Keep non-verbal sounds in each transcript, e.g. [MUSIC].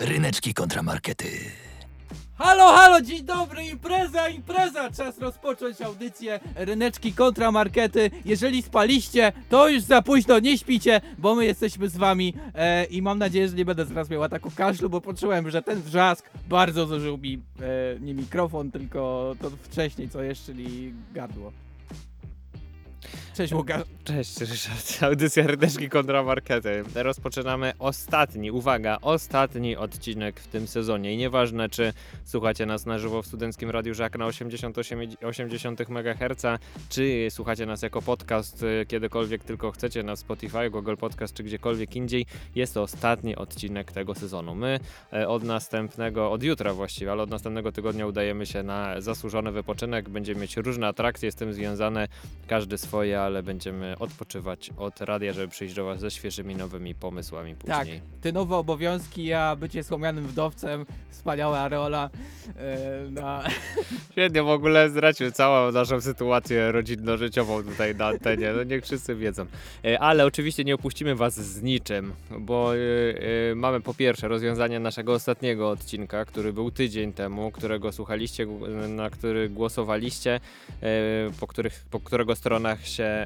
Ryneczki kontramarkety. Halo, halo, dzień dobry, impreza, impreza! Czas rozpocząć audycję Ryneczki Kontramarkety. Jeżeli spaliście, to już za późno, nie śpicie, bo my jesteśmy z wami e, i mam nadzieję, że nie będę zaraz miał ataku kaszlu, bo poczułem, że ten wrzask bardzo zużył mi e, nie mikrofon, tylko to wcześniej, co jeszcze, czyli gardło. Cześć Łukasz. Cześć, Ryszard. [LAUGHS] Audycja Rydeczki kontra Markety. Rozpoczynamy ostatni, uwaga, ostatni odcinek w tym sezonie. I nieważne, czy słuchacie nas na żywo w Studenckim Radiu Żak na 88,8 MHz, czy słuchacie nas jako podcast y, kiedykolwiek tylko chcecie na Spotify, Google Podcast, czy gdziekolwiek indziej, jest to ostatni odcinek tego sezonu. My e, od następnego, od jutra właściwie, ale od następnego tygodnia udajemy się na zasłużony wypoczynek. Będziemy mieć różne atrakcje z tym związane, każdy swoje, ale będziemy odpoczywać od radia, żeby przyjść do Was ze świeżymi, nowymi pomysłami Tak, później. ty nowe obowiązki, ja bycie słomianym wdowcem, wspaniała areola e, na... [LAUGHS] Świetnie, w ogóle zdradził całą naszą sytuację rodzinno-życiową tutaj na antenie, no niech wszyscy wiedzą. E, Ale oczywiście nie opuścimy Was z niczym, bo e, mamy po pierwsze rozwiązanie naszego ostatniego odcinka, który był tydzień temu, którego słuchaliście, na który głosowaliście, po, których, po którego stronach się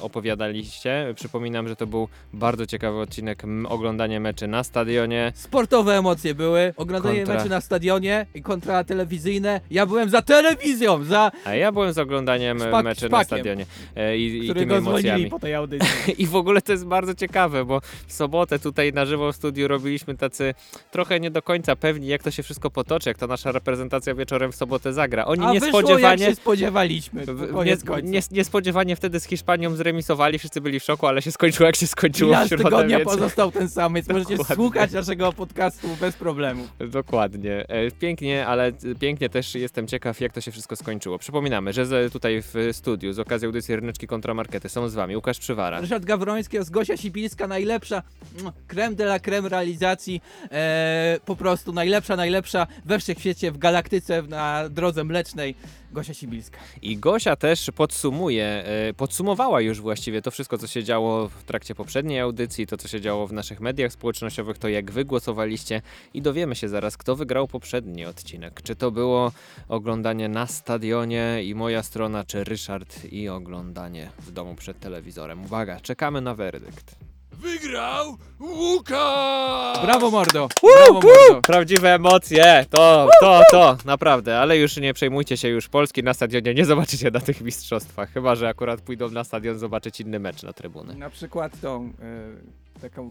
opowiadaliście. Przypominam, że to był bardzo ciekawy odcinek, oglądanie meczy na stadionie. Sportowe emocje były, oglądanie Kontra- meczy na stadionie i kontra telewizyjne. Ja byłem za telewizją, za A ja byłem z oglądaniem Szpak- meczy na szpakiem, stadionie e, i, i tymi emocjami. po tej audycji. [LAUGHS] I w ogóle to jest bardzo ciekawe, bo w sobotę tutaj na żywo w studiu robiliśmy tacy trochę nie do końca pewni, jak to się wszystko potoczy, jak ta nasza reprezentacja wieczorem w sobotę zagra. Oni A wyszło jak niespodziewanie. się spodziewaliśmy. w- nie, nie, niespodziewanie wtedy Hiszpanią zremisowali, wszyscy byli w szoku, ale się skończyło jak się skończyło Bilans tygodnia więc... pozostał ten sam, więc możecie Dokładnie. słuchać naszego podcastu bez problemu. Dokładnie. E, Pięknie, ale e, pięknie też jestem ciekaw, jak to się wszystko skończyło. Przypominamy, że tutaj w studiu z okazji audycji Ryneczki Kontramarkety są z wami Łukasz Przywara. Ryszard Gawroński, Zgosia Sibilska, najlepsza mm, creme de la creme realizacji, e, po prostu najlepsza, najlepsza we wszechświecie, w galaktyce, na drodze mlecznej, Gosia Sibilska. I Gosia też podsumuje, e, podsumowała już właściwie to wszystko, co się działo w trakcie poprzedniej audycji, to co się działo w naszych mediach społecznościowych, to jak wy głosowaliście i dowiemy się zaraz, kto wygrał poprzedni odcinek. Czy to było oglądanie na stadionie i moja strona, czy Ryszard i oglądanie w domu przed telewizorem. Uwaga, czekamy na werdykt. Wygrał Łukasz! Brawo mordo! Brawo mordo! Prawdziwe emocje, to, to, to, naprawdę, ale już nie przejmujcie się, już Polski na stadionie nie zobaczycie na tych mistrzostwach, chyba, że akurat pójdą na stadion zobaczyć inny mecz na trybuny. Na przykład tą e, taką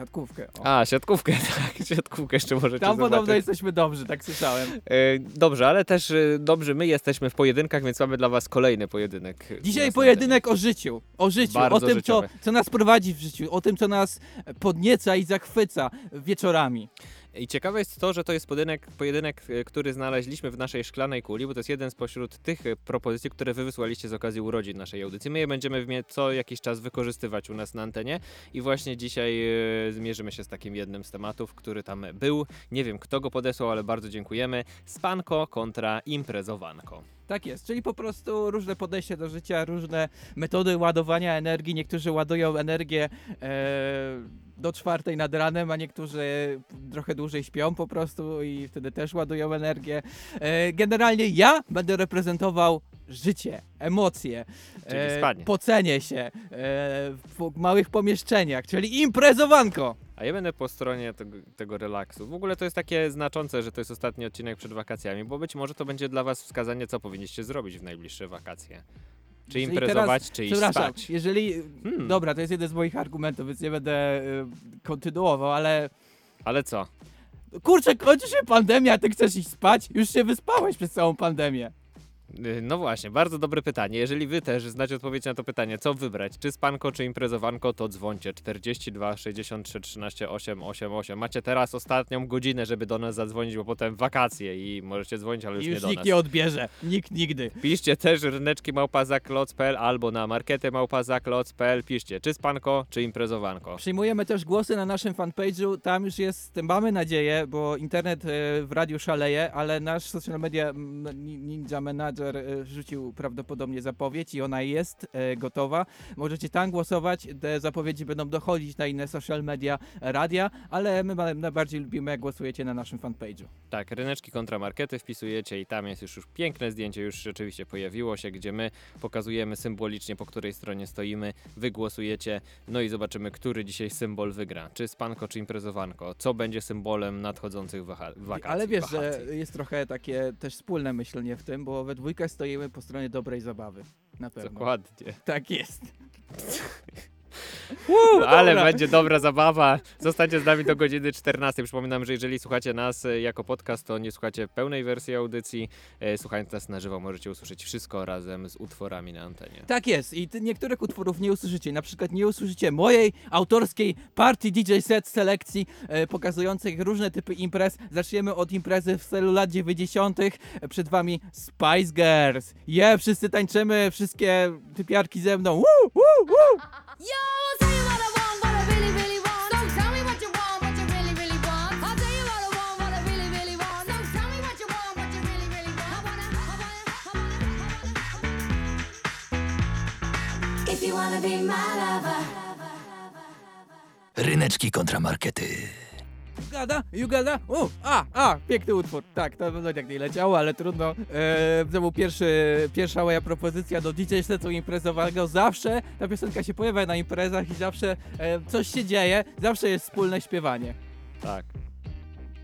siatkówkę. O. A, siatkówkę, [LAUGHS] tak, siatkówkę jeszcze możecie Tam podobno zobaczyć. jesteśmy dobrzy, tak słyszałem. E, Dobrze, ale też e, dobrze, my jesteśmy w pojedynkach, więc mamy dla was kolejny pojedynek. Dzisiaj pojedynek o życiu. O życiu, Bardzo o tym, co, co nas prowadzi w życiu, o tym, co nas podnieca i zachwyca wieczorami. I ciekawe jest to, że to jest pojedynek, pojedynek, który znaleźliśmy w naszej szklanej kuli, bo to jest jeden spośród tych e, propozycji, które wy wysłaliście z okazji urodzin naszej audycji. My je będziemy co jakiś czas wykorzystywać u nas na antenie i właśnie dzisiaj e, zmierzymy się z takim jednym z tematów, który tam był. Nie wiem kto go podesłał, ale bardzo dziękujemy. Spanko kontra imprezowanko. Tak jest, czyli po prostu różne podejście do życia, różne metody ładowania energii. Niektórzy ładują energię e, do czwartej nad ranem, a niektórzy trochę dłużej śpią po prostu i wtedy też ładują energię. E, generalnie ja będę reprezentował życie, emocje, e, pocenie się e, w małych pomieszczeniach, czyli imprezowanko. A ja będę po stronie tego, tego relaksu. W ogóle to jest takie znaczące, że to jest ostatni odcinek przed wakacjami, bo być może to będzie dla was wskazanie, co powinniście zrobić w najbliższe wakacje. Czy Czyli imprezować, czy iść Przepraszam, spać. jeżeli. Hmm. Dobra, to jest jeden z moich argumentów, więc nie będę y, kontynuował, ale. Ale co? Kurczę, kończy się pandemia, a ty chcesz iść spać? Już się wyspałeś przez całą pandemię. Y, No właśnie, bardzo dobre pytanie. Jeżeli wy też znacie odpowiedź na to pytanie, co wybrać, czy spanko, czy imprezowanko, to dzwońcie 42 63 13 8 8 8. Macie teraz ostatnią godzinę, żeby do nas zadzwonić, bo potem wakacje i możecie dzwonić, ale już, I nie już do nikt nas. nie odbierze. Nikt nigdy. Piszcie też ryneczki małpazaklot.pl albo na markety małpazaklot.pl. Piszcie, czy spanko, czy imprezowanko. Przyjmujemy też głosy na naszym fanpage'u. Tam już jest, mamy nadzieję, bo internet e, w radiu szaleje, ale nasz social media mm, ni- ninja manager Messenger e, wrzucił prawdopodobnie zapowiedź i ona jest e, gotowa. Możecie tam głosować, te zapowiedzi będą dochodzić na inne social media radia, ale my najbardziej lubimy, jak głosujecie na naszym fanpage'u. Tak, ryneczki kontra markety wpisujecie i tam jest już, już piękne zdjęcie, już rzeczywiście pojawiło się, gdzie my pokazujemy symbolicznie, po której stronie stoimy, wy głosujecie, no i zobaczymy, który dzisiaj symbol wygra. Czy spanko, czy imprezowanko. Co będzie symbolem nadchodzących wakacji. Ale wiesz, że jest trochę takie też wspólne myślenie w tym, bo we dwójkę stoimy po stronie dobrej zabawy. Na pewno. Dokładnie. Tak jest. [LAUGHS] No, ale dobra. będzie dobra zabawa. Zostańcie z nami do godziny 14. Przypominam, że jeżeli słuchacie nas e, jako podcast, to nie słuchacie pełnej wersji audycji. E, Słuchając nas na żywo, możecie usłyszeć wszystko razem z utworami na antenie. Tak jest i niektórych utworów nie usłyszycie. Na przykład nie usłyszycie mojej autorskiej party DJ set selekcji e, pokazujących różne typy imprez. Zaczniemy od imprezy w stylu lat 90. Przed wami Spice Girls. Je, wszyscy tańczymy, wszystkie typiarki ze mną. Woo, woo, woo. Ryneczki kontra markety. Gada, you gada. O, a, a, piękny utwór. Tak, to pewno tak nie leciało, ale trudno. E, to był pierwszy, pierwsza moja propozycja do DJ setu imprezowego. Zawsze ta piosenka się pojawia na imprezach i zawsze e, coś się dzieje, zawsze jest wspólne śpiewanie. Tak.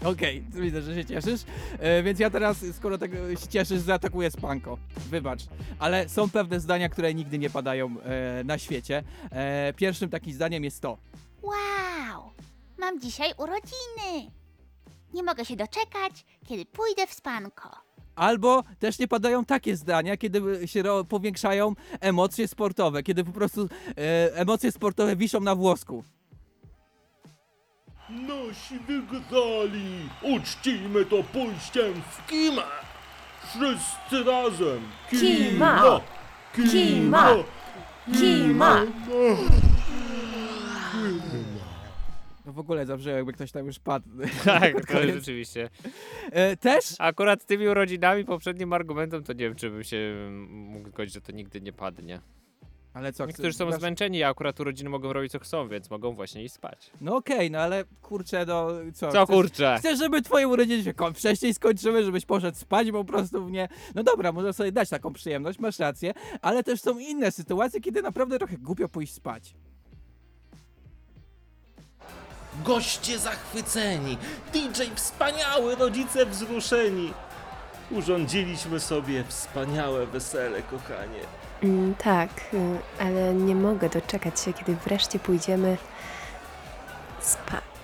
Okej, widzę, że się cieszysz. E, więc ja teraz, skoro tak e, się cieszysz, zaatakuję Spanko. Wybacz. Ale są pewne zdania, które nigdy nie padają e, na świecie. E, pierwszym takim zdaniem jest to. Wow! Mam dzisiaj urodziny! Nie mogę się doczekać, kiedy pójdę w spanko. Albo też nie padają takie zdania, kiedy się ro- powiększają emocje sportowe, kiedy po prostu e, emocje sportowe wiszą na włosku. Nasi wygrali! Uczcijmy to pójściem w kimę! Wszyscy razem! Kima! Kima! Kima! No w ogóle zawsze jakby ktoś tam już padł. [LAUGHS] [LAUGHS] Tak, to Koniec. rzeczywiście. E, też Akurat z tymi urodzinami, poprzednim argumentem, to nie wiem, czy bym się mógł zgodzić, że to nigdy nie padnie. Ale co? Niektórzy są chcesz- zmęczeni, a akurat urodziny mogą robić co chcą, więc mogą właśnie iść spać. No okej, no ale kurczę, no co? Co chcesz- kurczę? Chcesz, żeby twoje urodziny się wcześniej skończyły, żebyś poszedł spać, po prostu mnie. No dobra, można sobie dać taką przyjemność, masz rację, ale też są inne sytuacje, kiedy naprawdę trochę głupio pójść spać. Goście zachwyceni! DJ wspaniały, rodzice wzruszeni! Urządziliśmy sobie wspaniałe wesele, kochanie. Mm, tak, y, ale nie mogę doczekać się, kiedy wreszcie pójdziemy spać.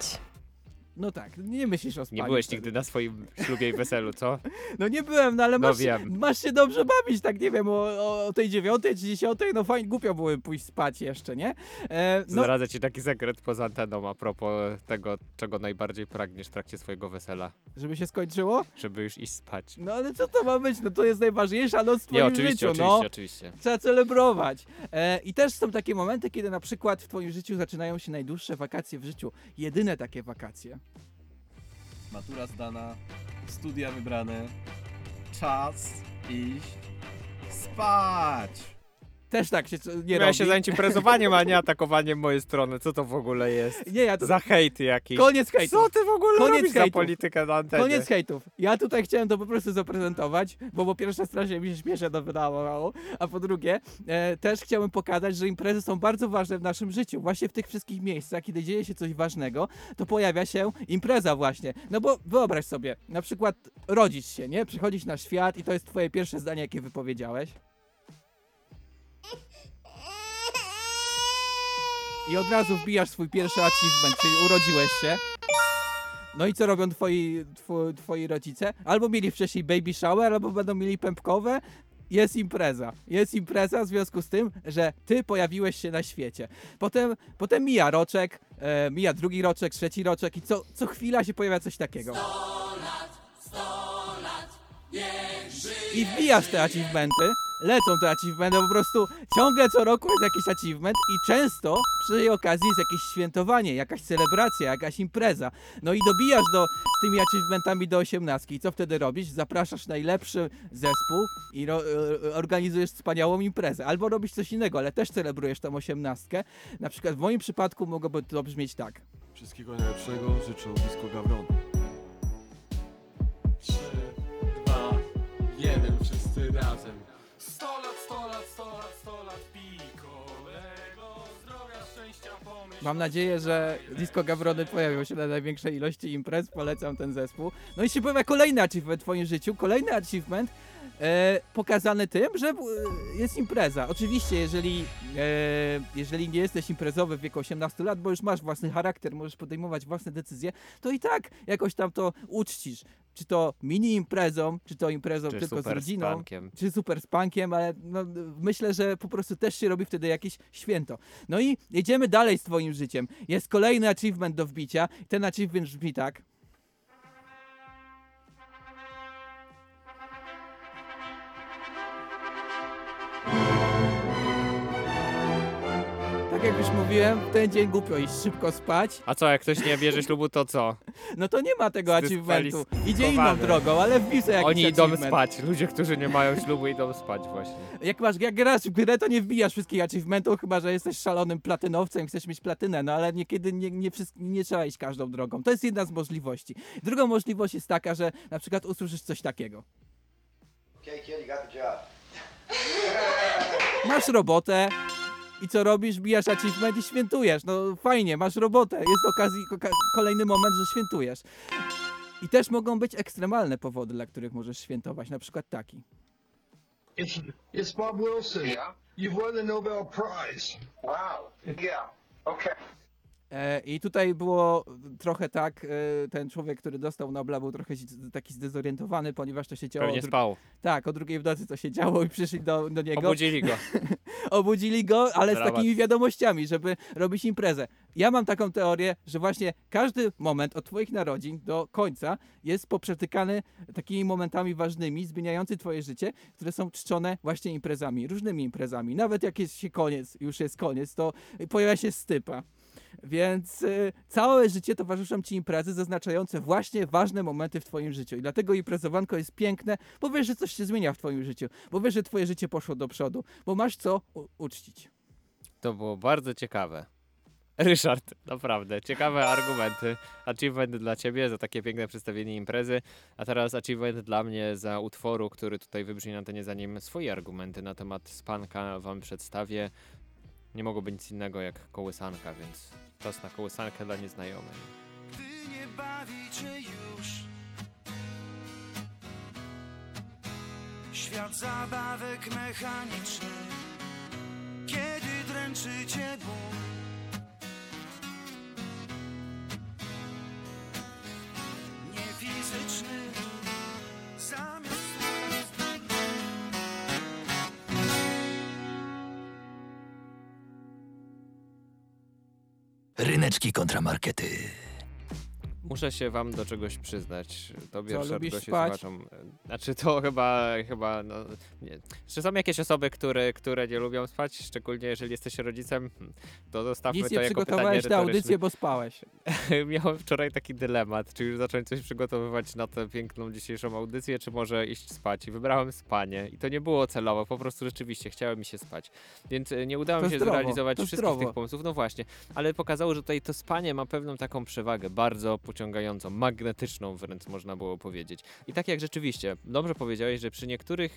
No tak, nie myślisz o spaniu. Nie byłeś nigdy na swoim ślubie i weselu, co? [LAUGHS] No nie byłem, no ale No masz, wiem. masz się dobrze bawić, tak nie wiem, o, o, tej dziewiątej czy dziesiątej, no fajnie, głupio były pójść spać jeszcze, nie? E, no, Zdradzę ci taki sekret poza anteną a propos tego, czego najbardziej pragniesz w trakcie swojego wesela, żeby się skończyło? żeby już iść spać. No ale co to ma być? No to jest najważniejsza noc w twoim Nie, oczywiście, życiu, oczywiście, no. oczywiście. Trzeba celebrować. E, I też są takie momenty, kiedy na przykład w twoim życiu zaczynają się najdłuższe wakacje w życiu. Jedyne takie wakacje. Matura zdana, studia wybrane, czas iść spać. Też tak się nie Miałem robi. się zająć imprezowaniem, a nie atakowaniem mojej strony. Co to w ogóle jest? Nie, ja to... Za hejt jakiś. Koniec hejtów. Co ty w ogóle Koniec robisz za hejtów. politykę na antenie? Koniec hejtów. Ja tutaj chciałem to po prostu zaprezentować, bo po pierwsze strasznie mi się śmiesznie to wydawało, a po drugie e, też chciałem pokazać, że imprezy są bardzo ważne w naszym życiu. Właśnie w tych wszystkich miejscach, kiedy dzieje się coś ważnego, to pojawia się impreza właśnie. No bo wyobraź sobie, na przykład rodzisz się, nie? Przychodzisz na świat i to jest twoje pierwsze zdanie, jakie wypowiedziałeś. I od razu wbijasz swój pierwszy achievement, czyli urodziłeś się. No i co robią twoi, two, twoi rodzice? Albo mieli wcześniej baby shower, albo będą mieli pępkowe. Jest impreza. Jest impreza w związku z tym, że ty pojawiłeś się na świecie. Potem, potem mija roczek, e, mija drugi roczek, trzeci roczek i co, co chwila się pojawia coś takiego. I wbijasz te achievementy lecą te achievementy, po prostu ciągle co roku jest jakiś achievement i często przy tej okazji jest jakieś świętowanie, jakaś celebracja, jakaś impreza. No i dobijasz do, z tymi achievementami do osiemnastki. I co wtedy robisz? Zapraszasz najlepszy zespół i ro, e, organizujesz wspaniałą imprezę. Albo robisz coś innego, ale też celebrujesz tą osiemnastkę. Na przykład w moim przypadku mogłoby to brzmieć tak. Wszystkiego najlepszego życzę Disco Gawron. 3, 2, 1, wszyscy razem. 100 lat, 100 lat, 100 lat, 100 lat, pikolego, zdrowia, szczęścia, pomyśl. Mam nadzieję, że Disco Gawrony pojawią się na największej ilości imprez. Polecam ten zespół. No i się pojawia kolejny achievement w twoim życiu. Kolejny achievement e, pokazany tym, że e, jest impreza. Oczywiście, jeżeli, e, jeżeli nie jesteś imprezowy w wieku 18 lat, bo już masz własny charakter, możesz podejmować własne decyzje, to i tak jakoś tam to uczcisz. Czy to mini imprezą, czy to imprezą Czy tylko z rodziną spankiem. czy super z punkiem, ale no, myślę, że po prostu też się robi wtedy jakieś święto. No i jedziemy dalej z twoim życiem. Jest kolejny achievement do wbicia. i Ten achievement brzmi tak. Tak jak już mówiłem, w ten dzień głupio iść szybko spać. A co, jak ktoś nie bierze [LAUGHS] ślubu, to co? No to nie ma tego achievementu. Idzie inną drogą, ale sobie jakiś Oni idą achievement. spać. Ludzie, którzy nie mają ślubu, idą spać właśnie. Jak masz, jak grasz w grę, to nie wbijasz wszystkich achievementów, chyba że jesteś szalonym platynowcem i chcesz mieć platynę, no ale niekiedy nie, nie, wszystk- nie trzeba iść każdą drogą. To jest jedna z możliwości. Drugą możliwość jest taka, że na przykład usłyszysz coś takiego. Okay, kid, you got the job. Masz robotę i co robisz? Bijasz achievement i świętujesz. No fajnie, masz robotę. Jest okazji, ko- kolejny moment, że świętujesz. I też mogą być ekstremalne powody, dla których możesz świętować, na przykład taki. It's, it's Bob Wilson. Yeah? You've won the Nobel Prize. Wow. Yeah. Okay. E, I tutaj było trochę tak, e, ten człowiek, który dostał Nobla był trochę z- taki zdezorientowany, ponieważ to się działo... Pewnie spał. Tak, o drugiej w nocy to się działo i przyszli do, do niego. Obudzili go. [LAUGHS] Obudzili go, ale z Dramat. takimi wiadomościami, żeby robić imprezę. Ja mam taką teorię, że właśnie każdy moment od twoich narodzin do końca jest poprzetykany takimi momentami ważnymi, zmieniający twoje życie, które są czczone właśnie imprezami, różnymi imprezami. Nawet jak jest się koniec, już jest koniec, to pojawia się stypa. Więc y, całe życie towarzyszą ci imprezy zaznaczające właśnie ważne momenty w twoim życiu. I dlatego imprezowanko jest piękne, bo wiesz, że coś się zmienia w twoim życiu, bo wiesz, że twoje życie poszło do przodu, bo masz co uczcić. To było bardzo ciekawe. Ryszard, naprawdę, ciekawe argumenty. Achievement dla ciebie za takie piękne przedstawienie imprezy, a teraz achievement dla mnie za utworu, który tutaj wybrzmi na antenie, zanim swoje argumenty na temat spanka wam przedstawię. Nie mogło być nic innego jak kołysanka, więc czas na kołysankę dla nieznajomych. Gdy nie bawicie już Świat zabawek mechanicznych Kiedy dręczycie ból Ryneczki kontramarkety. Muszę się wam do czegoś przyznać. Tobie, Co, lubisz gości, spać? słuchaczom. E, Znaczy to [LAUGHS] chyba, chyba, no, nie. Czy są jakieś osoby, które, które nie lubią spać? Szczególnie jeżeli jesteś rodzicem, Hmm, to zostawmy Nic to nie jako pytanie przygotowałeś na audycję, bo spałeś. [LAUGHS] Miałem wczoraj taki dylemat, czy już zacząć coś przygotowywać na tę piękną dzisiejszą audycję, czy może iść spać. I wybrałem spanie. I to nie było celowo, po prostu rzeczywiście chciałem mi się spać. Więc e, nie udało To mi się zdrowo, zrealizować wszystkich zdrowo. tych pomysłów. No właśnie, ale pokazało, że tutaj to spanie ma pewną taką przewagę, bardzo pociągającą, magnetyczną wręcz można było powiedzieć. I tak jak rzeczywiście, dobrze powiedziałeś, że przy niektórych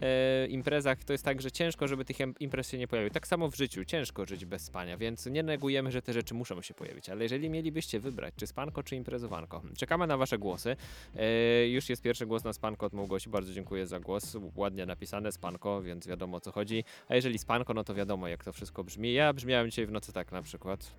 e, imprezach to jest tak, że ciężko, żeby tych im- imprez się nie pojawiły. Tak samo w życiu, ciężko żyć bez spania, więc nie negujemy, że te rzeczy muszą się pojawić. Ale jeżeli mielibyście wybrać, czy spanko, czy imprezowanko, czekamy na wasze głosy. E, już jest pierwszy głos na spanko od Małgosi, bardzo dziękuję za głos. Ładnie napisane, spanko, więc wiadomo o co chodzi. A jeżeli spanko, no to wiadomo jak to wszystko brzmi. Ja brzmiałem dzisiaj w nocy tak na przykład.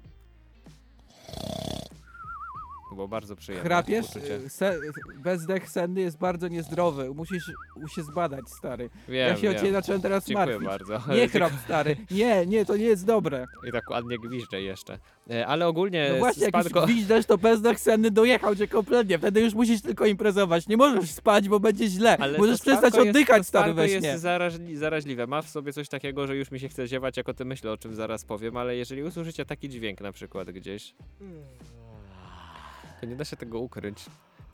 Było bardzo przyjemne. Chrapiesz? uczucie. Y, Se, bezdech senny jest bardzo niezdrowy. Musisz się zbadać, stary. Wiem, ja się o wiem. ciebie zacząłem teraz Dziękuję martwić. bardzo. Nie [LAUGHS] chrap, stary. Nie, nie, to nie jest dobre. I tak ładnie gwiżdżę jeszcze. E, Ale ogólnie No właśnie, jak już spadko... gwizdesz, to bezdech senny dojechał cię kompletnie. Wtedy już musisz tylko imprezować. Nie możesz spać, bo będzie źle. Ale Możesz to przestać jest- oddychać, to stary, we śnie. jest zaraźli, zaraźliwe. Ma w sobie coś takiego, że już mi się chce ziewać, jak o tym myślę, o czym zaraz powiem, ale jeżeli usłyszycie taki dźwięk na przykład gdzieś, to nie da się tego ukryć,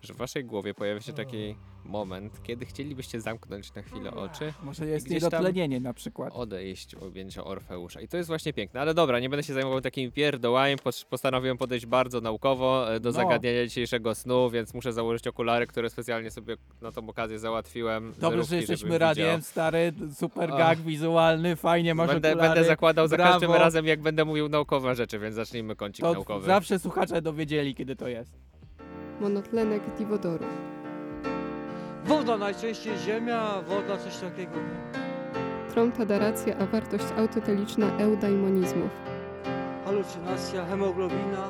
że w waszej głowie pojawia się taki moment, kiedy chcielibyście zamknąć na chwilę oczy, Może jest niedotlenienie na przykład. odejść objęcia Orfeusza. I to jest właśnie piękne. Ale dobra, nie będę się zajmował takimi pierdołami, pos- postanowiłem podejść bardzo naukowo e, do No. zagadnienia dzisiejszego snu, więc muszę założyć okulary, które specjalnie sobie na tą okazję załatwiłem. Dobrze, że jesteśmy radiem, stary, super gag wizualny, fajnie masz Będę, okulary. będę zakładał za brawo. każdym razem, jak będę mówił naukowe rzeczy, więc zacznijmy kącik To naukowy. zawsze słuchacze dowiedzieli, kiedy to jest. Monotlenek diwodoru. Woda najczęściej ziemia, woda coś takiego. Prąd, adaracja, a wartość autoteliczna eudaimonizmów. Halucynacja, hemoglobina.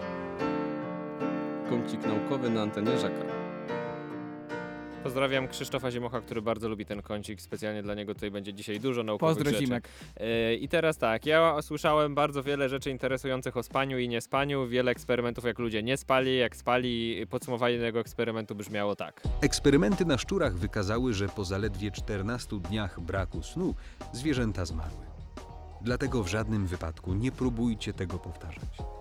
Kącik naukowy na antenie Żaka. Pozdrawiam Krzysztofa Ziemocha, który bardzo lubi ten kącik. Specjalnie dla niego tutaj będzie dzisiaj dużo naukowych Pozdro rzeczy. Zimek. Yy, I teraz tak, ja słyszałem bardzo wiele rzeczy interesujących o spaniu i niespaniu, wiele eksperymentów jak ludzie nie spali, jak spali. Podsumowanie tego eksperymentu brzmiało tak. Eksperymenty na szczurach wykazały, że po zaledwie 14 dniach braku snu zwierzęta zmarły. Dlatego w żadnym wypadku nie próbujcie tego powtarzać.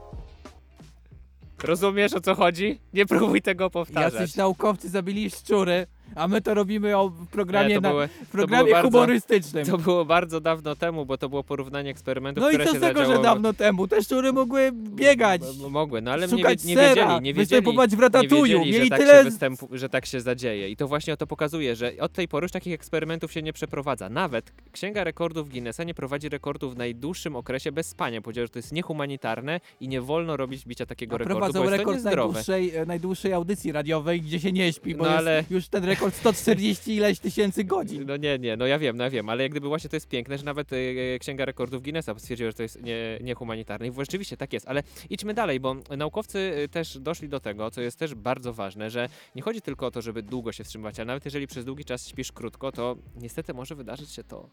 Rozumiesz o co chodzi? Nie próbuj tego powtarzać. Jacyś naukowcy zabili szczury, a my to robimy o, w programie, Nie, to na, to programie bardzo- humorystycznym. To było bardzo dawno temu, bo to było porównanie eksperymentów, No i które co się z tego, zadziało... że dawno temu? Te szczury mogły biegać, Mogły, no ale nie, szukać nie sera, wiedzieli, nie wiedzieli, występować w nie ratatuju. wiedzieli że, Mieli tak tyle... występu, że tak się zadzieje. I to właśnie o to pokazuje, że od tej pory już takich eksperymentów się nie przeprowadza. Nawet Księga Rekordów Guinnessa nie prowadzi rekordów w najdłuższym okresie bez spania. Powiedział, że to jest niehumanitarne i nie wolno robić bicia takiego rekordu, Prowadzą bo jest to rekord niezdrowe. najdłuższej, e, najdłuższej audycji radiowej, gdzie się nie śpi, bo No ale- już ten rekord 140 ileś tysięcy godzin. No nie, nie, no ja wiem, no ja wiem, ale jak gdyby właśnie to jest piękne, że nawet e, Księga Rekordów Guinnessa stwierdziła, że to jest nie, niehumanitarne i rzeczywiście tak jest, ale idźmy dalej, bo naukowcy e, też doszli do tego, co jest też bardzo ważne, że nie chodzi tylko o to, żeby długo się wstrzymywać, ale nawet jeżeli przez długi czas śpisz krótko, to niestety może wydarzyć się to.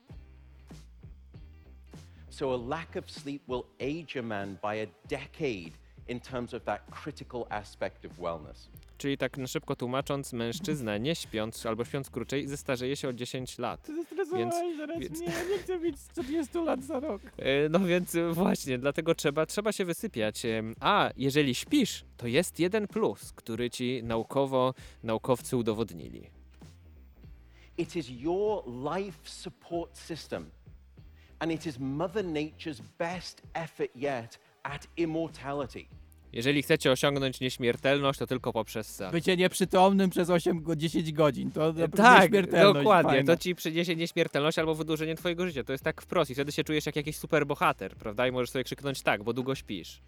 So a lack of sleep will age a man by a decade in terms of that critical aspect of wellness. Czyli tak na szybko tłumacząc, mężczyzna nie śpiąc albo śpiąc krócej zestarzeje się o 10 lat. Więc- zaraz więc- mnie, ja nie chcę mieć 40 lat za rok. [LAUGHS] E, No więc e, właśnie, dlatego trzeba, trzeba się wysypiać. Em, A jeżeli śpisz, to jest jeden plus, który ci naukowo naukowcy udowodnili. It is your life support system, and it is Mother Nature's best effort yet at immortality. Jeżeli chcecie osiągnąć nieśmiertelność, to tylko poprzez sen. Bycie nieprzytomnym przez 8 go 10 godzin, to naprawdę Tak, nieśmiertelność, dokładnie. fajne. To ci przyniesie nieśmiertelność albo wydłużenie twojego życia. To jest tak wprost i wtedy się czujesz jak jakiś super bohater, prawda? I możesz sobie krzyknąć tak, bo długo śpisz.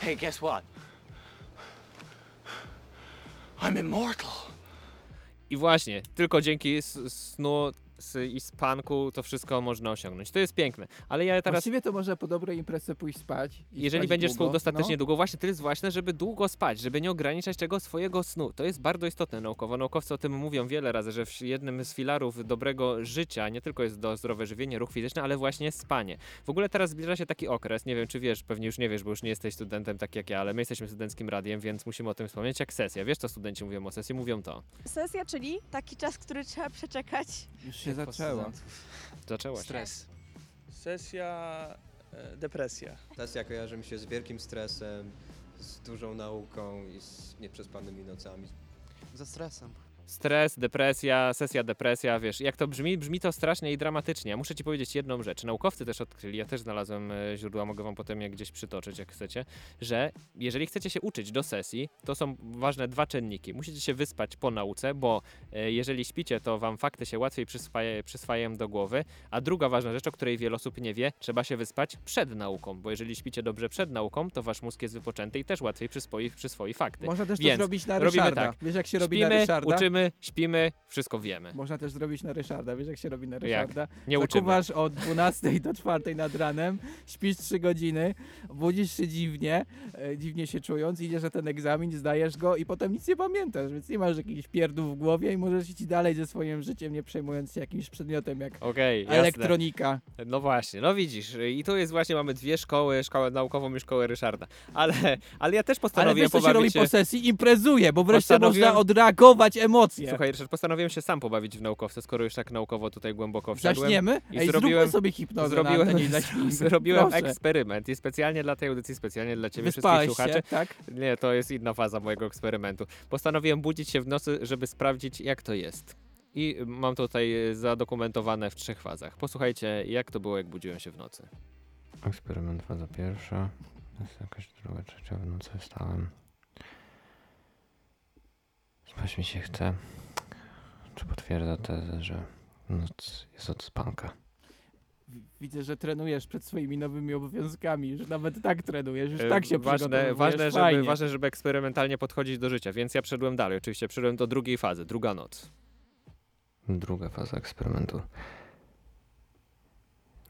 Hey, guess what? I'm immortal. I właśnie, tylko dzięki s- snu i spanku to wszystko można osiągnąć. To jest piękne. Ale ja teraz Właściwie to może po dobrej imprezie pójść spać. Jeżeli spać będziesz długo, spał dostatecznie no. długo, właśnie to jest ważne, żeby długo spać, żeby nie ograniczać tego swojego snu. To jest bardzo istotne naukowo. Naukowcy o tym mówią wiele razy, że w- jednym z filarów dobrego życia nie tylko jest do zdrowe żywienie, ruch fizyczny, ale właśnie spanie. W ogóle teraz zbliża się taki okres, nie wiem czy wiesz, pewnie już nie wiesz, bo już nie jesteś studentem tak jak ja, ale my jesteśmy studenckim radiem, więc musimy o tym wspomnieć, jak sesja. Wiesz co studenci mówią o sesji? Mówią to. Sesja, czyli taki czas, który trzeba przeczekać. Już się zaczęło. Zaczęła się. Stres. Sesja, e, depresja. Sesja kojarzy mi się z wielkim stresem, z dużą nauką i z nieprzespanymi nocami. Ze stresem. Stres, depresja, sesja depresja, wiesz, jak to brzmi? Brzmi to strasznie i dramatycznie. Ja muszę ci powiedzieć jedną rzecz. Naukowcy też odkryli, ja też znalazłem e, źródła, mogę wam potem je gdzieś przytoczyć, jak chcecie, że jeżeli chcecie się uczyć do sesji, to są ważne dwa czynniki. Musicie się wyspać po nauce, bo e, jeżeli śpicie, to wam fakty się łatwiej przyswaja, przyswajają do głowy, a druga ważna rzecz, o której wiele osób nie wie, trzeba się wyspać przed nauką, bo jeżeli śpicie dobrze przed nauką, to wasz mózg jest wypoczęty i też łatwiej przyswoi, przyswoi fakty. Można też to Więc zrobić na robimy Ryszarda. tak. Wiesz, jak się robi na Śpimy, Ryszarda? uczymy Śpimy, wszystko wiemy. Można też zrobić na Ryszarda. Wiesz, jak się robi na Ryszarda? Nie uczymy. Zakuwasz od 12 do 4 nad ranem, śpisz 3 godziny, budzisz się dziwnie, e, dziwnie się czując, idziesz na ten egzamin, zdajesz go i potem nic nie pamiętasz, więc nie masz jakichś pierdów w głowie i możesz iść dalej ze swoim życiem, nie przejmując się jakimś przedmiotem jak Okej, jasne. elektronika. No właśnie, no widzisz, i tu jest właśnie, mamy dwie szkoły, szkołę naukową i szkołę Ryszarda. Ale, ale ja też Ale postanowiłem wiesz, co się robi pobawić po sesji? Imprezuje, bo [LAUGHS] wreszcie Postanowiłem- można odreagować emocje. Słuchaj, Ryszard, postanowiłem się sam pobawić w naukowca, skoro już tak naukowo tutaj głęboko wszedłem. Zaśniemy? I Ej, zrobiłem, sobie hipnozę zrobiłem, na zaśnijmy. [LAUGHS] zrobiłem Proszę. eksperyment i specjalnie dla tej audycji, specjalnie dla ciebie Wyspałeś wszystkich słuchaczy. się, tak? Nie, to jest inna faza mojego eksperymentu. Postanowiłem budzić się w nocy, żeby sprawdzić, jak to jest. I mam tutaj zadokumentowane w trzech fazach. Posłuchajcie, jak to było, jak budziłem się w nocy. Eksperyment faza pierwsza. Jest jakaś druga, trzecia w nocy wstałem. Spać mi się chce. Czy potwierdza tezę, że noc jest od spanka? Widzę, że trenujesz przed swoimi nowymi obowiązkami, że nawet tak trenujesz, już E, tak się ważne, ważne, żeby, fajnie. ważne, żeby eksperymentalnie podchodzić do życia, więc ja przyszedłem dalej. Oczywiście przyszedłem do drugiej fazy, druga noc. Druga faza eksperymentu.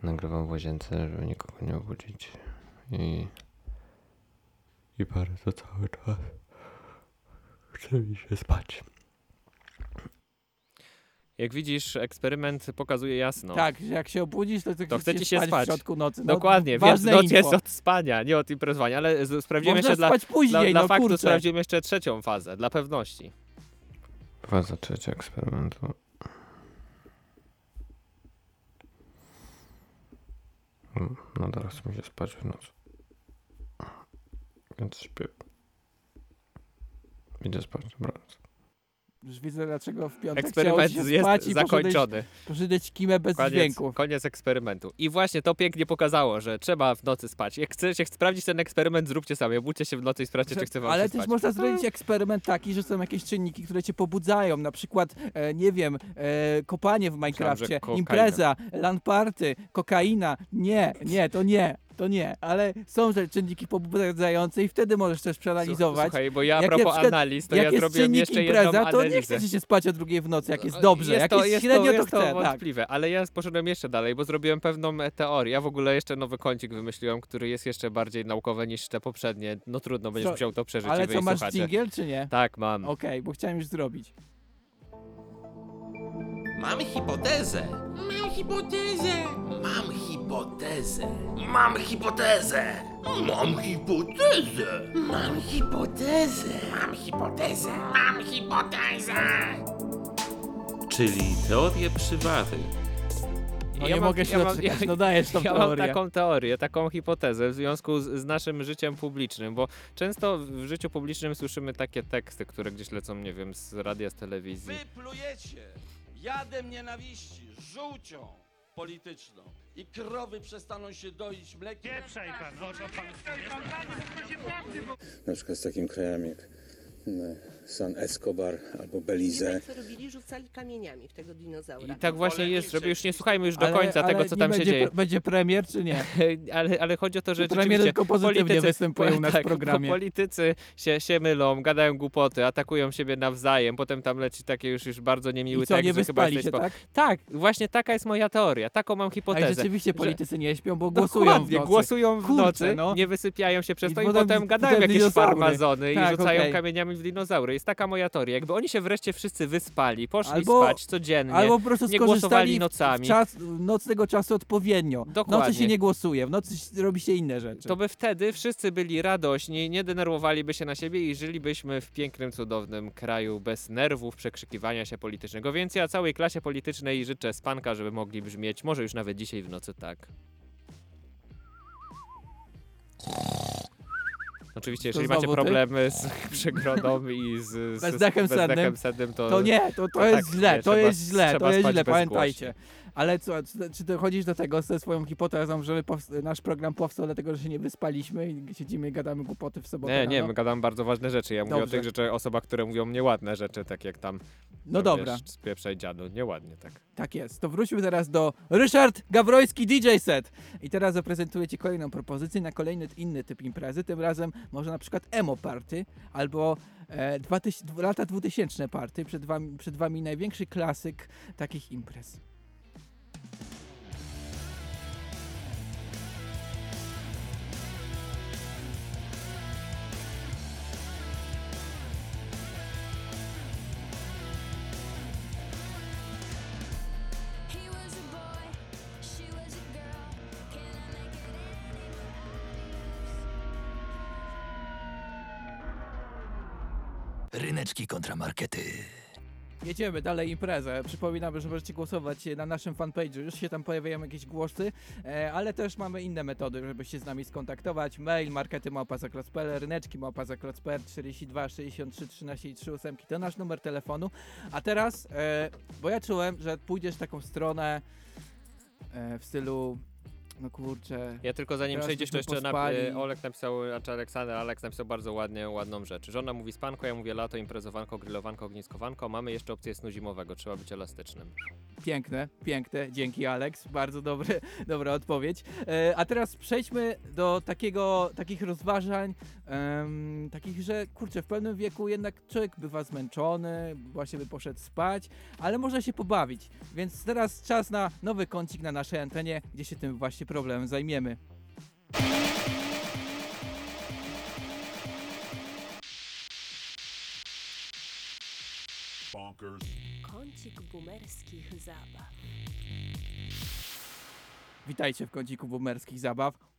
Nagrywam w łazience, żeby nikogo nie obudzić. I... I bardzo cały czas chce mi się spać. Jak widzisz, eksperyment pokazuje jasno. Tak, że jak się obudzisz, to, To chce ci się spać spać. w środku nocy. No, Dokładnie, więc noc info. jest od spania, nie od imprezowania, ale sprawdzimy Można jeszcze dla, spać później, dla, dla no faktu, kurczę. sprawdzimy jeszcze trzecią fazę, dla pewności. Faza trzecia eksperymentu. Mm, Nadal chce mi się spać w nocy. Więc śpię. Idę spać, dobranoc. Już widzę, dlaczego w piątek Eksperyment jest spać i zakończony. Poszedłeś, kimę bez Koniec, dźwięku. koniec eksperymentu. I właśnie to pięknie pokazało, że trzeba w nocy spać. Jak chcecie sprawdzić ten eksperyment, zróbcie sami. Obudźcie się w nocy i sprawdźcie, czy chce wam Ale się też spać. można zrobić eksperyment taki, że są jakieś czynniki, które cię pobudzają. Na przykład, e, nie wiem, e, kopanie w Minecrafcie, impreza, LAN party, kokaina. Nie, nie, to nie. To nie, ale są te czynniki pobudzające i wtedy możesz też przeanalizować. Słuchaj, bo ja a Jak propos analiz, to jak ja jest zrobiłem jeszcze impreza, jedną to nie analizę. chce ci się spać o drugiej w nocy, jak jest dobrze. jak to, jest, jest średnio, to, jest to chce. tak. wątpliwe, ale ja poszedłem jeszcze dalej, bo zrobiłem pewną teorię. Ja w ogóle jeszcze nowy kącik wymyśliłem, który jest jeszcze bardziej naukowy niż te poprzednie. No trudno, będziesz Co- musiał to przeżyć. Ale co, masz słuchacze. dżingiel, czy nie? Tak, mam. Okej, bo chciałem już zrobić. Mam hipotezę. Mam hipotezę. Mam hipotezę. Mam hipotezę. Mam hipotezę. Mam hipotezę. Mam hipotezę. Mam hipotezę. Czyli teorie przywary. No nie mogę się doczekać, no dajesz tą ja teorię. mam taką teorię, taką hipotezę w związku z, z naszym życiem publicznym, bo często w życiu publicznym słyszymy takie teksty, które gdzieś lecą, nie wiem, z radia, z telewizji. Plujecie jadem nienawiści, żółcią polityczną i krowy przestaną się doić mlekiem. Nie pan, na przykład z takim krajem jak mm, San Escobar albo Belize. co robili? Rzucali kamieniami w tego dinozaura. I tak właśnie jest, żeby już nie słuchajmy już do Ale- końca ale tego, co nie tam się będzie, dzieje. Będzie premier, czy nie? [LAUGHS] ale, ale chodzi o to, że premier rzeczywiście tylko pozytywnie występuje u nas w tak, programie? Politycy się, się mylą, gadają głupoty, atakują siebie nawzajem, potem tam leci takie już, już bardzo niemiły I co, tekst, nie że chyba wyspali jesteś się, spo- tak? Tak, właśnie taka jest moja teoria, taką mam hipotezę. Ale rzeczywiście że- politycy nie śpią, bo głosują w Dokładnie, nocy. głosują w Kurczę, nocy, no. nie wysypiają się przez I to i potem- potem, gadają potem jakieś dinozaury. farmazony Tak, i rzucają okej. kamieniami w dinozaury. Jest taka moja teoria. Jakby oni się wreszcie wszyscy wyspali, poszli Albo- spać codziennie, Albo po prostu nie głosowali nocami. w czas nocnego czasu odpowiednio. W nocy Dokładnie. się nie głosuje, w nocy robi się inne rzeczy. To by wtedy wszyscy byli radośni, nie denerwowaliby się na siebie i żylibyśmy w pięknym, cudownym kraju bez nerwów, przekrzykiwania się politycznego. Więc ja całej klasie politycznej życzę spanka, żeby mogli brzmieć, może już nawet dzisiaj w nocy tak. Oczywiście, jeżeli macie ty? problemy z [LAUGHS] przegrodą i z, Bezdechem z bezdechem sennym, to, To nie, to, to, jest tak, źle, nie, to trzeba- jest źle, to jest źle, pamiętajcie. Ale co, czy- czy ty chodzisz do tego ze swoją hipotezą, że nasz program powstał dlatego, że się nie wyspaliśmy i siedzimy i gadamy głupoty w sobotę Nie, nie, rano? my gadamy bardzo ważne rzeczy. Ja mówię Dobrze. o tych rzeczach, osobach, które mówią nieładne rzeczy, tak jak tam. No to dobra. Wiesz, spieprzaj dziadu, nieładnie tak. Tak jest. To wróćmy teraz do Ryszard Gawroński DJ Set. I teraz zaprezentuję Ci kolejną propozycję na kolejny inny typ imprezy. Tym razem może na przykład emo party albo e, 2000, lata 2000 party. Przed wami, przed wami największy klasyk takich imprez. Kontramarkety. Jedziemy dalej imprezę. Przypominam, że możecie głosować na naszym fanpage'u. Już się tam pojawiają jakieś głosy, e, ale też mamy inne metody, żeby się z nami skontaktować. Mail markety małpa zaklocpl, ryneczki małpa zaklocpl 42 63 13 i 3 ósemki to nasz numer telefonu. A teraz, e, bo ja czułem, że pójdziesz taką stronę e, w stylu no kurczę. Ja tylko zanim teraz przejdziesz, to jeszcze na, pospali. y, Olek napisał, znaczy Aleksander, Aleks napisał bardzo ładnie, ładną rzecz. Żona mówi spanko, ja mówię lato, imprezowanko, grillowanko, ogniskowanko. Mamy jeszcze opcję snu zimowego, trzeba być elastycznym. Piękne, piękne. Dzięki, Alex. Bardzo dobry, [LAUGHS] dobra odpowiedź. E, a teraz przejdźmy do takiego, takich rozważań, em, takich, że kurczę, w pewnym wieku jednak człowiek bywa zmęczony, właśnie by poszedł spać, ale można się pobawić. Więc teraz czas na nowy kącik na naszej antenie, gdzie się tym właśnie problemem zajmiemy. Kącik boomerskich zabaw. Witajcie w kąciku boomerskich zabaw.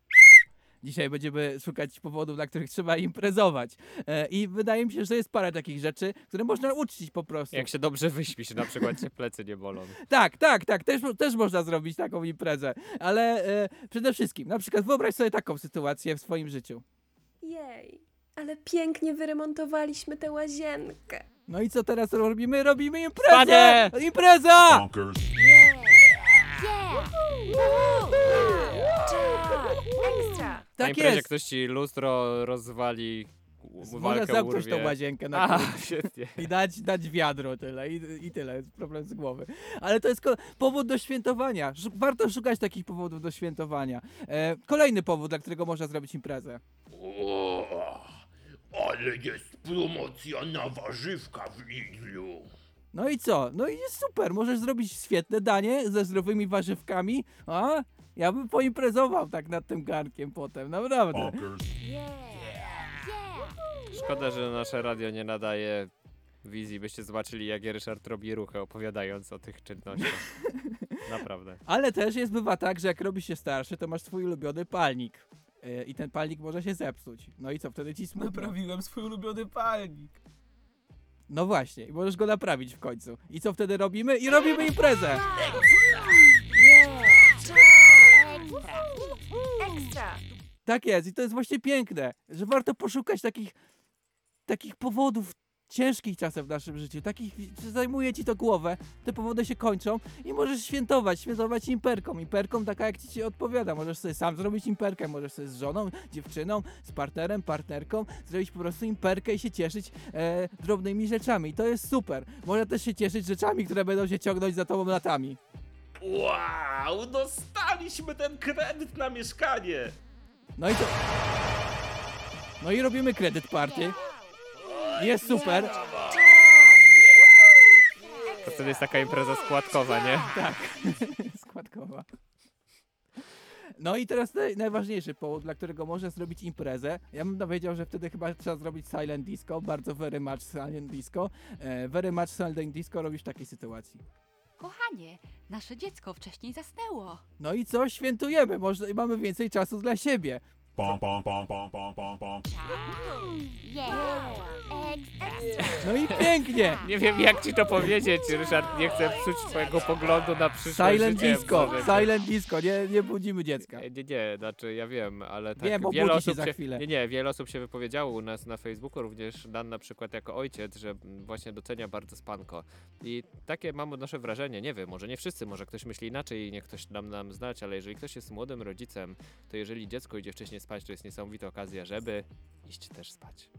Dzisiaj będziemy szukać powodów, dla których trzeba imprezować. E, I wydaje mi się, że jest parę takich rzeczy, które można uczcić po prostu. Jak się dobrze wyśpisz, na przykład cię plecy nie bolą. [LAUGHS] Tak, tak, tak, też, też można zrobić taką imprezę, ale e, przede wszystkim, na przykład wyobraź sobie taką sytuację w swoim życiu. Jej, ale pięknie wyremontowaliśmy tę łazienkę. No i co teraz robimy? Robimy imprezę! Panie! Impreza! Ekstra! Na Tak imprezie jest! ktoś ci lustro rozwali, Można walkę zamknąć urwie. tą łazienkę na A, [LAUGHS] świetnie. I dać, dać wiadro tyle i, i tyle, jest problem z głowy. Ale to jest ko- powód do świętowania. Szu- Warto szukać takich powodów do świętowania. E, kolejny powód, dla którego można zrobić imprezę. O, ale jest promocja na warzywka w Lidlu. No i co? No i jest super, możesz zrobić świetne danie ze zdrowymi warzywkami, a? Ja bym poimprezował tak nad tym garnkiem potem, naprawdę. Szkoda, że nasze radio nie nadaje wizji, byście zobaczyli jak Ryszard robi ruchy opowiadając o tych czynnościach. [LAUGHS] Naprawdę. Ale też jest, bywa tak, że jak robisz się starszy, to masz swój ulubiony palnik. E, I ten palnik może się zepsuć. No i co, wtedy ci smutno. Naprawiłem swój ulubiony palnik. No właśnie, i możesz go naprawić w końcu. I co wtedy robimy? I robimy imprezę! Ekstra! Tak jest, i to jest właśnie piękne, że warto poszukać takich, takich powodów ciężkich czasem w naszym życiu, takich, że zajmuje ci to głowę, te powody się kończą i możesz świętować, świętować imperką, imperką taka jak ci się odpowiada, możesz sobie sam zrobić imperkę, możesz sobie z żoną, dziewczyną, z partnerem, partnerką, zrobić po prostu imperkę i się cieszyć e, drobnymi rzeczami i to jest super. Można też się cieszyć rzeczami, które będą się ciągnąć za tobą latami. Wow, dostaliśmy ten kredyt na mieszkanie. No i to... No i robimy kredyt party. Jest super. To wtedy jest taka impreza składkowa, nie? Tak, [LAUGHS] składkowa. No i teraz naj, najważniejszy powód, dla którego można zrobić imprezę. Ja bym powiedział, że wtedy chyba trzeba zrobić silent disco, bardzo very much silent disco. E, very much silent disco robisz w takiej sytuacji. Kochanie, nasze dziecko wcześniej zasnęło. No i co? Świętujemy, może i mamy więcej czasu dla siebie. Pom, pom, pom, pom, pom, pom! No i pięknie. [LAUGHS] Nie wiem jak ci to powiedzieć, Ryszard, nie chcę psuć twojego poglądu na przyszłe Silent disco, silent disco, nie, nie budzimy dziecka. Nie, nie, znaczy ja wiem, ale tak Wiem, bo wiele budzi się osób za chwilę. Nie, nie, wiele osób się wypowiedziało u nas na Facebooku, również Dan na przykład jako ojciec, że właśnie docenia bardzo spanko. I takie mam odnoszę wrażenie, nie wiem, może nie wszyscy, może ktoś myśli inaczej i niech ktoś nam, nam znać, ale jeżeli ktoś jest młodym rodzicem, to jeżeli dziecko idzie wcześniej spać, to jest niesamowita okazja, żeby iść też spać.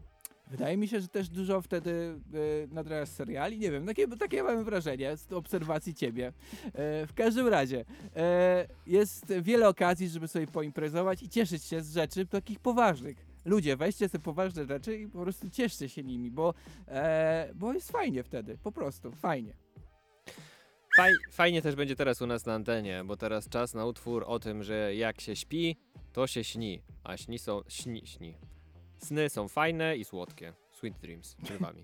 Wydaje mi się, że też dużo wtedy y, nadrabiasz seriali, nie wiem, takie, takie mam wrażenie z obserwacji ciebie. E, w każdym razie, e, jest wiele okazji, żeby sobie poimprezować i cieszyć się z rzeczy takich poważnych. Ludzie, weźcie sobie poważne rzeczy i po prostu cieszcie się nimi, bo, e, bo jest fajnie wtedy, po prostu, fajnie. Faj, fajnie też będzie teraz u nas na antenie, bo teraz czas na utwór o tym, że jak się śpi, to się śni, a śni są, śni, śni. Sny są fajne i słodkie. Sweet Dreams przed wami.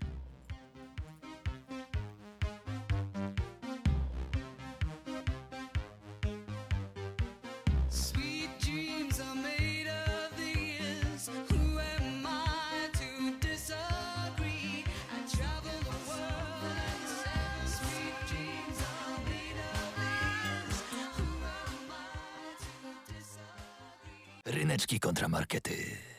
Sweet dreams are made of these. Who am I to disagree? I travel the world and sell sweet dreams are made of these. Who am I to disagree? Ryneczki kontramarkety.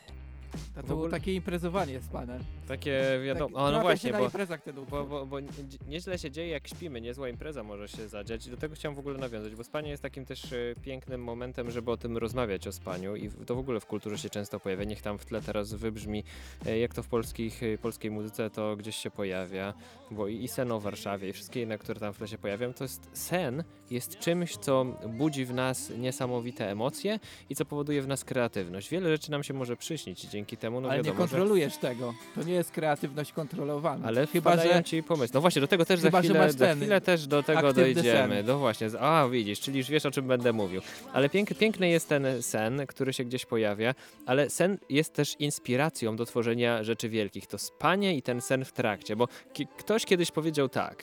To było takie imprezowanie z panem. Takie wiadomo. Tak, o, no trafia właśnie, się na bo, imprezach ten bo, utwór. bo, bo nie- nieźle się dzieje jak śpimy, niezła impreza może się zadziać i do tego chciałem w ogóle nawiązać, bo spanie jest takim też e, pięknym momentem, żeby o tym rozmawiać, o spaniu i w- to w ogóle w kulturze się często pojawia. Niech tam w tle teraz wybrzmi, e, jak to w polskich, e, polskiej muzyce to gdzieś się pojawia, bo i, i sen o Warszawie i wszystkie inne, które tam w tle się pojawiają, to jest sen jest czymś, co budzi w nas niesamowite emocje i co powoduje w nas kreatywność. Wiele rzeczy nam się może przyśnić i dzięki temu, no Ale nie wiadomo, że... kontrolujesz tego. To nie jest kreatywność kontrolowana. Ale chyba, że ci pomysł. No właśnie, do tego też Chyba, za że chwilę, za chwilę też do tego dojdziemy. sen. No właśnie, a widzisz, czyli już wiesz o czym będę mówił. Ale pięk, piękny jest ten sen, który się gdzieś pojawia, ale sen jest też inspiracją do tworzenia rzeczy wielkich. To spanie i ten sen w trakcie, bo ki- ktoś kiedyś powiedział tak.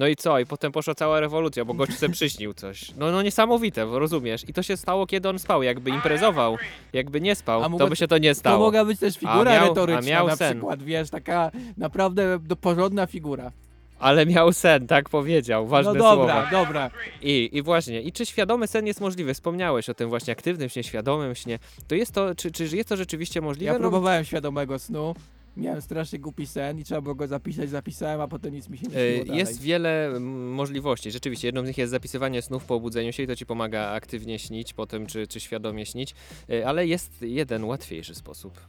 No i co? I potem poszła cała rewolucja, bo gość sobie przyśnił coś. No, no niesamowite, bo rozumiesz. I to się stało, kiedy on spał. Jakby imprezował, jakby nie spał, to by się to nie stało. To mogła być też figura miał- retoryczna a miał na sen. przykład, wiesz, taka naprawdę do- porządna figura. Ale miał sen, tak powiedział, ważne No dobra, słowa. dobra. I, I właśnie, i czy świadomy sen jest możliwy? Wspomniałeś o tym właśnie aktywnym śnie, świadomym śnie. To jest to, czy, czy jest to rzeczywiście możliwe? Ja No, próbowałem świadomego snu, miałem strasznie głupi sen i trzeba było go zapisać, zapisałem, a potem nic mi się nie e, śniło dalej. Jest wiele mm, możliwości. Rzeczywiście, jedną z nich jest zapisywanie snów po obudzeniu się i to ci pomaga aktywnie śnić potem, czy, czy świadomie śnić, E, ale jest jeden łatwiejszy sposób.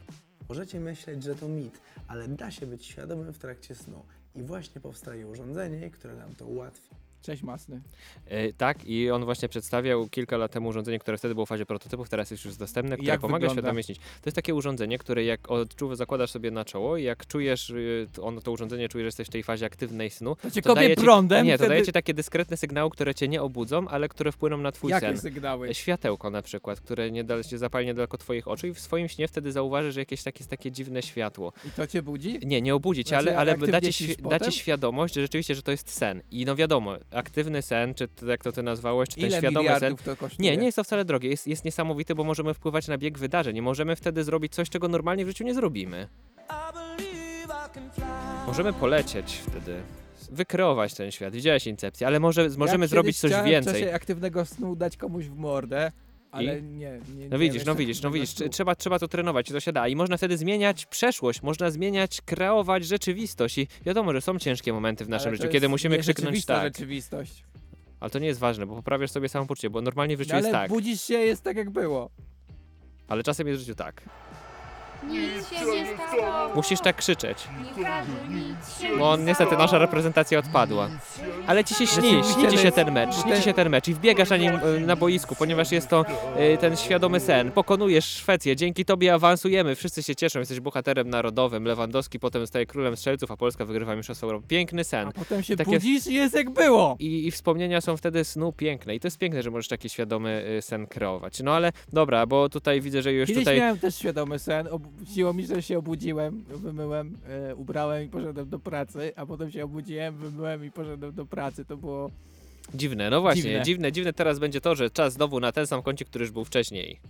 Możecie myśleć, że to mit, ale da się być świadomym w trakcie snu. I właśnie powstaje urządzenie, które nam to ułatwi. Cześć Masny. E, tak, i on właśnie przedstawiał kilka lat temu urządzenie, które wtedy było w fazie prototypów, teraz jest już dostępne, które Jak pomaga świadomie śnić. To jest takie urządzenie, które jak odczuwa, zakładasz sobie na czoło i jak czujesz, y, to on, to urządzenie czuje, że jesteś w tej fazie aktywnej snu, To cię kopie ci- prądem, Nie, to wtedy- daje ci takie dyskretne sygnały, które cię nie obudzą, ale które wpłyną na twój Jakie sen. sygnały? Światełko na przykład, które nie da, się zapali niedaleko twoich oczu i w swoim śnie wtedy zauważysz, że jakieś takie, takie dziwne światło. I to cię budzi? Nie, nie obudzi cię, Znaczy, ale, ale da, ci, da ci świadomość, że rzeczywiście, że to jest sen. I no wiadomo, aktywny sen, czy to, jak to ty nazwałeś, czy ten Ile świadomy sen. to kosztuje? Nie, nie jest to wcale drogie. Jest, jest niesamowity, bo możemy wpływać na bieg wydarzeń. Możemy wtedy zrobić coś, czego normalnie w życiu nie zrobimy. Możemy polecieć wtedy. Wykreować ten świat. Widziałeś Incepcję, ale może, możemy Ja zrobić coś chciałem W więcej. czasie aktywnego snu dać komuś w mordę, ale I? nie, nie. No nie widzisz, no widzisz, no widzisz, trzeba, trzeba to trenować i to się da. I można wtedy zmieniać przeszłość, można zmieniać, kreować rzeczywistość i wiadomo, że są ciężkie momenty w naszym życiu, kiedy musimy krzyknąć tak. rzeczywistość. Ale to nie jest ważne, bo poprawiasz sobie samopoczucie, bo normalnie w życiu No, ale jest tak. budzisz się, jest tak jak było. Ale czasem jest w życiu tak. Nic się nie stało. Musisz tak krzyczeć. Nie każe, nic się Bo nie niestety stało. nasza reprezentacja odpadła. Ale ci się śni, śni ci się ten mecz, śni ci się ten mecz i wbiegasz na nim e, na boisku, ponieważ jest to e, ten świadomy sen. Pokonujesz Szwecję, dzięki tobie awansujemy, wszyscy się cieszą, jesteś bohaterem narodowym. Lewandowski potem zostaje królem strzelców, a Polska wygrywa Mistrzostwo Europy. Piękny sen. A potem się Takie- budzisz i jest jak było. I, I wspomnienia są wtedy snu piękne. I to jest piękne, że możesz taki świadomy y, sen kreować. No ale dobra, bo tutaj widzę, że już Kiedyś tutaj. miałem też świadomy sen, obudziło mi, że się obudziłem, wymyłem, e, ubrałem i poszedłem do pracy, a potem się obudziłem, wymyłem i poszedłem do pracy. To było Dziwne, no właśnie, Dziwne. dziwne. dziwne, teraz będzie to, że czas znowu na ten sam kącik, który już był wcześniej.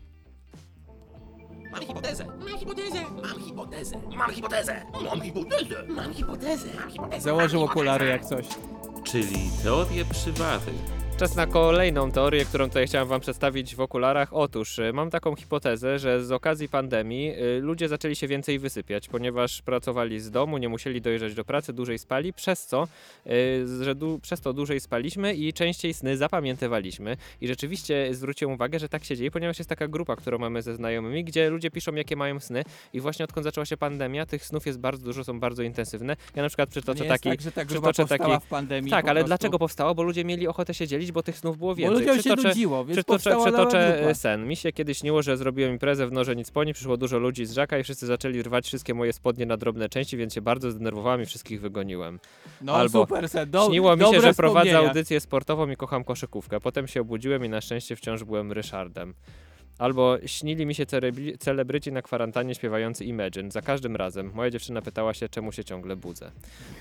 Mam hipotezę. Mam hipotezę. Mam hipotezę. Mam hipotezę. Mam hipotezę. Mam hipotezę. Mam hipotezę. Założył okulary jak coś. Czyli teorie przywary. Czas na kolejną teorię, którą tutaj chciałem wam przedstawić w okularach. Otóż y, mam taką hipotezę, że z okazji pandemii y, ludzie zaczęli się więcej wysypiać, ponieważ pracowali z domu, nie musieli dojeżdżać do pracy, dłużej spali, przez co, y, że przez to dłużej spaliśmy i częściej sny zapamiętywaliśmy. I rzeczywiście zwróciłem uwagę, że tak się dzieje, ponieważ jest taka grupa, którą mamy ze znajomymi, gdzie ludzie piszą, jakie mają sny i właśnie odkąd zaczęła się pandemia, tych snów jest bardzo dużo, są bardzo intensywne. Ja na przykład przytoczę taki... tak, że ta grupa powstała w pandemii Tak, ale prostu. dlaczego powstała? Bo ludzie mieli ochotę się dzielić, bo tych snów było Bo więcej. się Przytoczę- nudziło, więc przytoczę, przytoczę sen. Mi się kiedyś śniło, że zrobiłem imprezę w Noże Nic Po przyszło dużo ludzi z Żaka i wszyscy zaczęli rwać wszystkie moje spodnie na drobne części, więc się bardzo zdenerwowałem i wszystkich wygoniłem. No, Albo super sen, do- śniło mi się, że prowadzę audycję sportową i kocham koszykówkę. Potem się obudziłem i na szczęście wciąż byłem Ryszardem. Albo śnili mi się celebryci na kwarantannie śpiewający Imagine. Za każdym razem. Moja dziewczyna pytała się, czemu się ciągle budzę.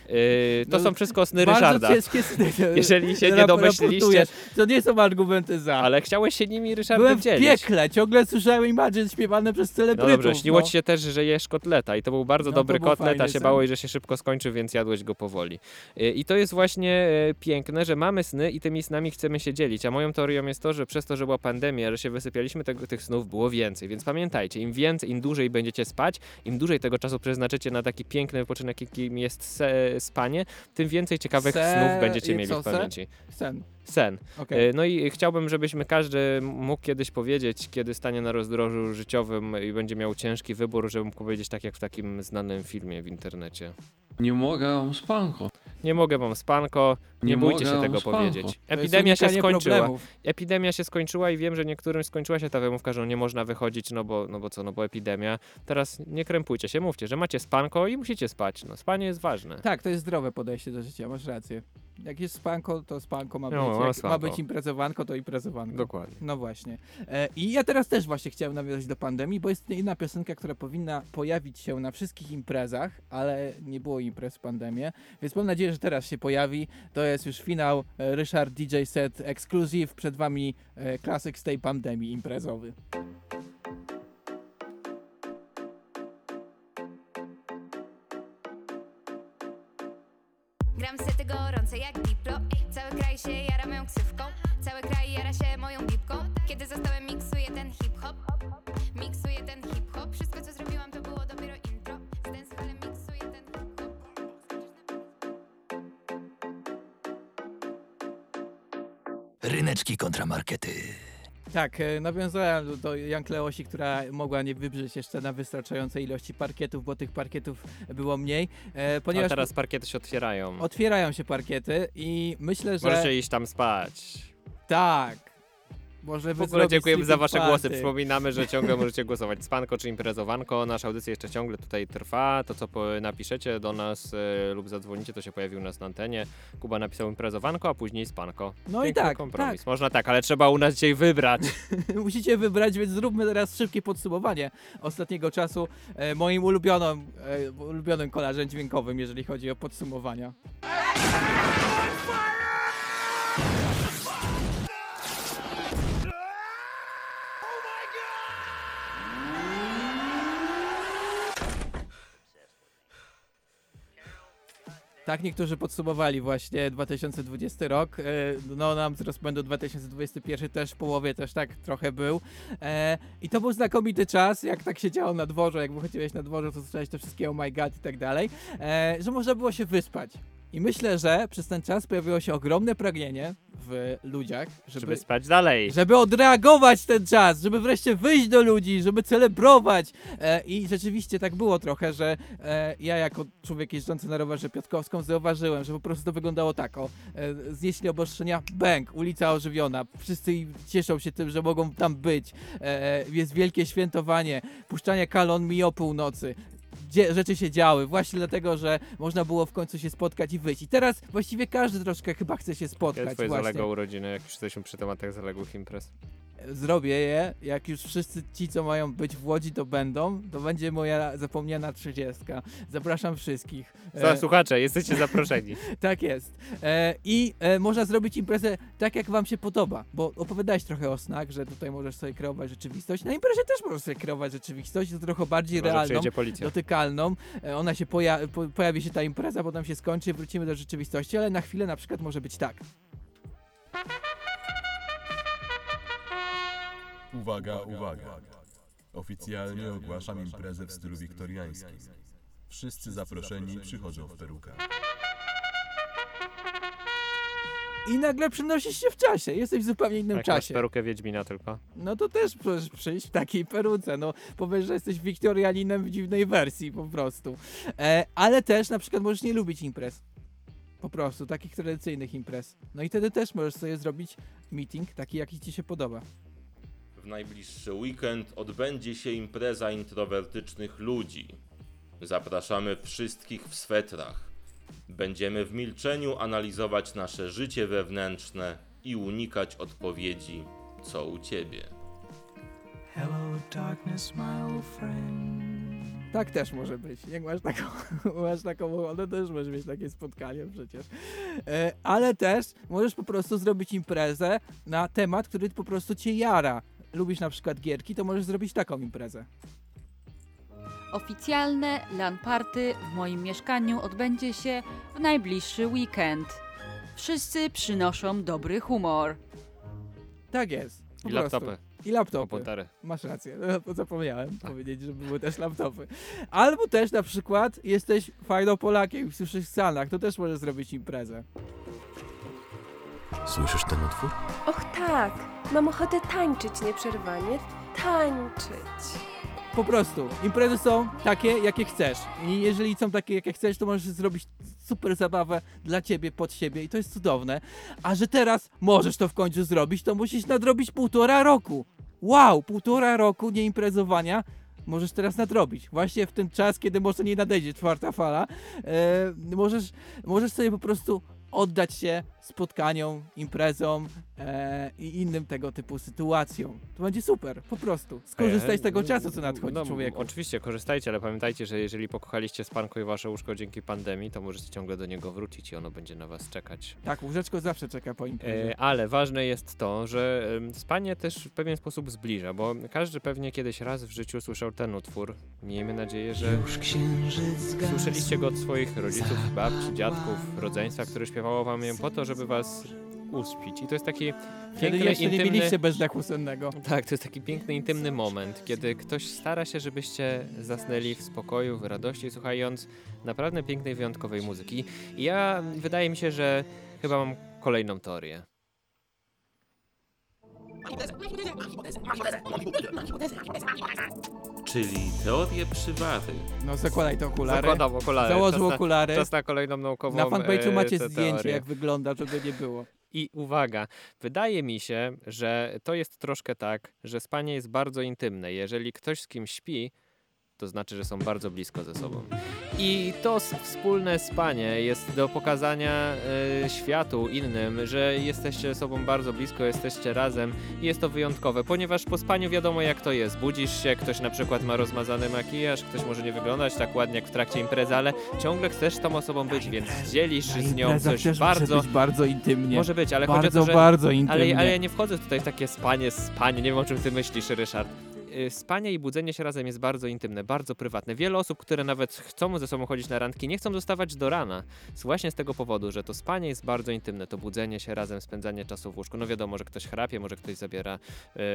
Yy, to No, są wszystko sny Ryszarda. ciężkie sny. [LAUGHS] Jeżeli się nie domyśliliście. To nie są argumenty za. ale chciałeś się nimi Ryszardem Byłem w dzielić. piekle, ciągle słyszałem Imagine śpiewane przez No celebrytów. dobrze, śniło no. ci się też, że jesz kotleta i to był bardzo No, dobry był kotlet, a się sen. bałeś, że się szybko skończy, więc jadłeś go powoli. Y, I to jest właśnie e, piękne, że mamy sny i tymi snami chcemy się dzielić, a moją teorią jest to, że przez to, że była pandemia, że się wysypialiśmy, tego, tych snów było więcej, więc pamiętajcie, im więcej, im dłużej będziecie spać, im dłużej tego czasu przeznaczycie na taki piękny wypoczynek, jakim jest se, spanie, tym więcej ciekawych Se- snów będziecie mieli w pamięci. Sen. Sen. Okej. E, No i chciałbym, żebyśmy każdy mógł kiedyś powiedzieć, kiedy stanie na rozdrożu życiowym i będzie miał ciężki wybór, żeby mógł powiedzieć tak jak w takim znanym filmie w internecie. Nie mogę wam spanko. Nie mogę wam spanko, nie, Nie bójcie się tego spanko. powiedzieć. Epidemia się skończyła. problemów. Epidemia się skończyła i wiem, że niektórym skończyła się ta wymówka, że nie można wychodzić, no bo, no bo co, no bo epidemia. Teraz nie krępujcie się, mówcie, że macie spanko i musicie spać. No spanie jest ważne. Tak, to jest zdrowe podejście do życia, masz rację. Jak jest spanko, to spanko ma być. No, Jak ma spanko. być imprezowanko, to imprezowanko. Dokładnie. No właśnie. E, I ja teraz też właśnie chciałem nawiązać do pandemii, bo jest jedna piosenka, która powinna pojawić się na wszystkich imprezach, ale nie było imprez w pandemię, więc mam nadzieję, że teraz się pojawi. To jest już finał e, Ryszard DJ Set Exclusive. Przed wami e, klasyk z tej pandemii imprezowy. Się jara moją ksywką. Cały kraj jara się moją bibką. Kiedy zostałem miksuję ten hip-hop. Miksuję ten hip-hop. Wszystko co zrobiłam to było dopiero intro. Z dancehallem miksuję ten hip-hop. Ryneczki kontramarkety. Tak, e, nawiązałem do- do Jan Kleosi, która mogła nie wybrzeć jeszcze na wystarczającej ilości parkietów, bo tych parkietów było mniej. E, A ponieważ teraz parkiety się otwierają. otwierają się parkiety i myślę, że... Możecie iść tam spać. Tak. Może W ogóle dziękujemy za wasze głosy. Party. Przypominamy, że ciągle możecie głosować spanko czy imprezowanko. Nasza audycja jeszcze ciągle tutaj trwa. To, co napiszecie do nas e, lub zadzwonicie, to się pojawi u nas na antenie. Kuba napisał imprezowanko, a później spanko. No i Piękny tak, kompromis. Można tak, ale trzeba u nas dzisiaj wybrać. [LAUGHS] Musicie wybrać, więc zróbmy teraz szybkie podsumowanie ostatniego czasu e, moim ulubionym, e, ulubionym kolarzem dźwiękowym, jeżeli chodzi o podsumowania. Tak niektórzy podsumowali właśnie 2020 rok. E, No nam z rozpędu 2021 też w połowie też tak trochę był. E, I to był znakomity czas, jak tak się działo na dworze, jak wychodziłeś na dworze, to słyszałeś te wszystkie oh my god i tak dalej, e, że można było się wyspać. I myślę, że przez ten czas pojawiło się ogromne pragnienie w ludziach, żeby, Żeby spać dalej. żeby odreagować ten czas, żeby wreszcie wyjść do ludzi, żeby celebrować. E, I rzeczywiście tak było trochę, że e, ja jako człowiek jeżdżący na rowerze Piotkowską zauważyłem, że po prostu to wyglądało tak, o, e, znieśli obostrzenia, bęk, ulica ożywiona, wszyscy cieszą się tym, że mogą tam być, e, jest wielkie świętowanie, puszczanie kalon mi o północy. Rzeczy się działy, właśnie dlatego, że można było w końcu się spotkać i wyjść. I teraz właściwie każdy troszkę chyba chce się spotkać twoje właśnie. zaległe urodziny, jak już jesteśmy przy tematach zaległych imprez? Zrobię je, jak już wszyscy ci, co mają być w Łodzi, to będą, to będzie moja zapomniana trzydziestka. Zapraszam wszystkich. E, słuchacze, jesteście zaproszeni. [LAUGHS] tak jest. E, I e, można zrobić imprezę tak, jak wam się podoba, bo opowiadałeś trochę o snach, że tutaj możesz sobie kreować rzeczywistość. Na imprezie też możesz sobie kreować rzeczywistość, to trochę bardziej Chyba, że realną, dotykalną. E, ona się poja- po- pojawi się ta impreza, potem się skończy, wrócimy do rzeczywistości, ale na chwilę na przykład może być tak. Uwaga, uwaga. Oficjalnie ogłaszam imprezę w stylu wiktoriańskim. Wszyscy zaproszeni przychodzą w perukach. I nagle przenosisz się w czasie, jesteś w zupełnie innym Jak masz czasie. perukę Wiedźmina tylko. No to też możesz przyjść w takiej peruce, no powiesz, że jesteś Wiktorianinem w dziwnej wersji po prostu. E, ale też na przykład możesz nie lubić imprez. Po prostu, takich tradycyjnych imprez. No i wtedy też możesz sobie zrobić meeting taki, jaki ci się podoba. W najbliższy weekend odbędzie się impreza introwertycznych ludzi. Zapraszamy wszystkich w swetrach. Będziemy w milczeniu analizować nasze życie wewnętrzne i unikać odpowiedzi, co u ciebie. Hello, darkness, my old friend. Tak też może być. Jak masz taką, [LAUGHS] masz taką ochotę, też możesz mieć takie spotkanie przecież. E, ale też możesz po prostu zrobić imprezę na temat, który po prostu cię jara. Lubisz na przykład gierki, to możesz zrobić taką imprezę. Oficjalne LAN party w moim mieszkaniu odbędzie się w najbliższy weekend. Wszyscy przynoszą dobry humor. Tak jest. Po I prostu. laptopy. I laptopy. Komputery. Masz rację, no, zapomniałem [LAUGHS] powiedzieć, że były też laptopy. Albo też na przykład jesteś fajną Polakiem i słyszysz w Stanach, to też możesz zrobić imprezę. Słyszysz ten utwór? Och tak, mam ochotę tańczyć nieprzerwanie. Tańczyć. Po prostu, imprezy są takie, jakie chcesz. I jeżeli są takie, jakie chcesz, to możesz zrobić super zabawę dla ciebie, pod siebie i to jest cudowne. A że teraz możesz to w końcu zrobić, to musisz nadrobić półtora roku. Wow, półtora roku nieimprezowania możesz teraz nadrobić. Właśnie w ten czas, kiedy może nie nadejdzie czwarta fala, e, możesz, możesz sobie po prostu oddać się spotkaniom, imprezom e, i innym tego typu sytuacjom. To będzie super, po prostu. Skorzystaj z tego czasu, co nadchodzi no, człowieku. Oczywiście, korzystajcie, ale pamiętajcie, że jeżeli pokochaliście spanko i wasze łóżko dzięki pandemii, to możecie ciągle do niego wrócić i ono będzie na was czekać. Tak, łóżeczko zawsze czeka po imprezie. E, ale ważne jest to, że spanie też w pewien sposób zbliża, bo każdy pewnie kiedyś raz w życiu słyszał ten utwór. Miejmy nadzieję, że słyszeliście go od swoich rodziców, babci, dziadków, rodzeństwa, które śpiewało wam ją po to, żeby was uśpić. I to jest taki Kiedy piękny, jeszcze nie intymny... mieliście bezdechu sennego. Tak, to jest taki piękny, intymny moment, kiedy ktoś stara się, żebyście zasnęli w spokoju, w radości, słuchając naprawdę pięknej, wyjątkowej muzyki. I ja, wydaje mi się, że chyba mam kolejną teorię. Czyli teorie przywary. No zakładaj te okulary. Zakładam okulary. Założył Czas na- okulary. czas na kolejną naukową, Na fanpage'u e, macie te zdjęcie, teorie. jak wygląda, żeby nie było. I uwaga, wydaje mi się, że to jest troszkę tak, że spanie jest bardzo intymne. Jeżeli ktoś z kimś śpi, to znaczy, że są bardzo blisko ze sobą. I to wspólne spanie jest do pokazania e, światu innym, że jesteście ze sobą bardzo blisko, jesteście razem i jest to wyjątkowe, ponieważ po spaniu wiadomo jak to jest. Budzisz się, ktoś na przykład ma rozmazany makijaż, ktoś może nie wyglądać tak ładnie jak w trakcie imprezy, ale ciągle chcesz tą osobą być, więc dzielisz z nią coś bardzo... może być bardzo intymnie. Może być, ale chodzi o bardzo, to, że... bardzo intymnie. Ale, ale ja nie wchodzę tutaj w takie spanie, spanie, nie wiem o czym ty myślisz, Ryszard. Y, Spanie i budzenie się razem jest bardzo intymne, bardzo prywatne. Wiele osób, które nawet chcą ze sobą chodzić na randki, nie chcą zostawać do rana. Właśnie z tego powodu, że to spanie jest bardzo intymne, to budzenie się razem, spędzanie czasu w łóżku. No wiadomo, że ktoś chrapie, może ktoś zabiera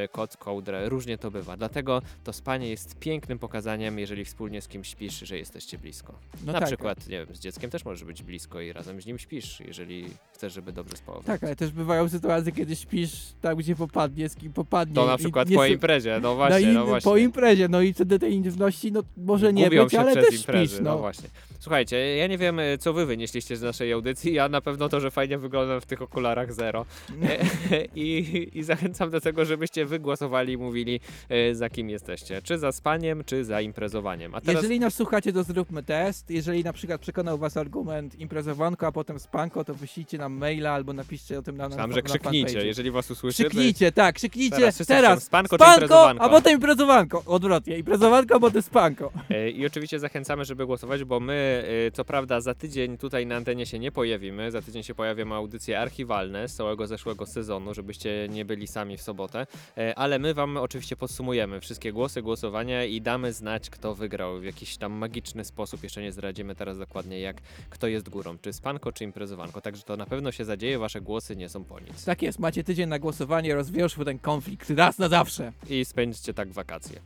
y, koc, kołdrę, różnie to bywa. Dlatego to spanie jest pięknym pokazaniem, jeżeli wspólnie z kimś śpisz, że jesteście blisko. No na tak. przykład, nie wiem, z dzieckiem też możesz być blisko i razem z nim śpisz, jeżeli chcesz, żeby dobrze spało. Tak, ale też bywają sytuacje, kiedy śpisz tam, gdzie popadnie, z kim popadnie. To na przykład po imprezie, no Na właśnie. No właśnie. po imprezie, no i wtedy tej intymności, no może nie Gubią być, ale też imprezy, śpisz, no. no. właśnie. Słuchajcie, ja nie wiem, e, co wy wynieśliście z naszej audycji, ja na pewno to, że fajnie wyglądam w tych okularach zero. E, [LAUGHS] I, I zachęcam do tego, żebyście wy głosowali i mówili, e, za kim jesteście. Czy za spaniem, czy za imprezowaniem. A teraz... Jeżeli nas słuchacie, to zróbmy test. Jeżeli na przykład przekonał was argument imprezowanko, a potem spanko, to wyślijcie nam maila albo napiszcie o tym na na Myślałem, na że krzyknijcie, jeżeli was usłyszymy. Krzyknijcie, tak, krzyknijcie. Teraz Teraz, krzyczą, spanko czy imprezowanko? a potem imprezowanko. Odwrotnie, imprezowanko, a potem spanko. E, I oczywiście zachęcamy, żeby głosować, bo my, e, co prawda, za tydzień tutaj na antenie się nie pojawimy. Za tydzień się pojawią audycje archiwalne z całego zeszłego sezonu, żebyście nie byli sami w sobotę. E, Ale my Wam oczywiście podsumujemy wszystkie głosy, głosowania i damy znać, kto wygrał w jakiś tam magiczny sposób. Jeszcze nie zdradzimy teraz dokładnie, jak kto jest górą, czy spanko, czy imprezowanko. Także to na pewno się zadzieje, Wasze głosy nie są po nic. Tak jest, macie tydzień na głosowanie, rozwiążmy ten konflikt raz na zawsze. I spędźcie tak wakacje.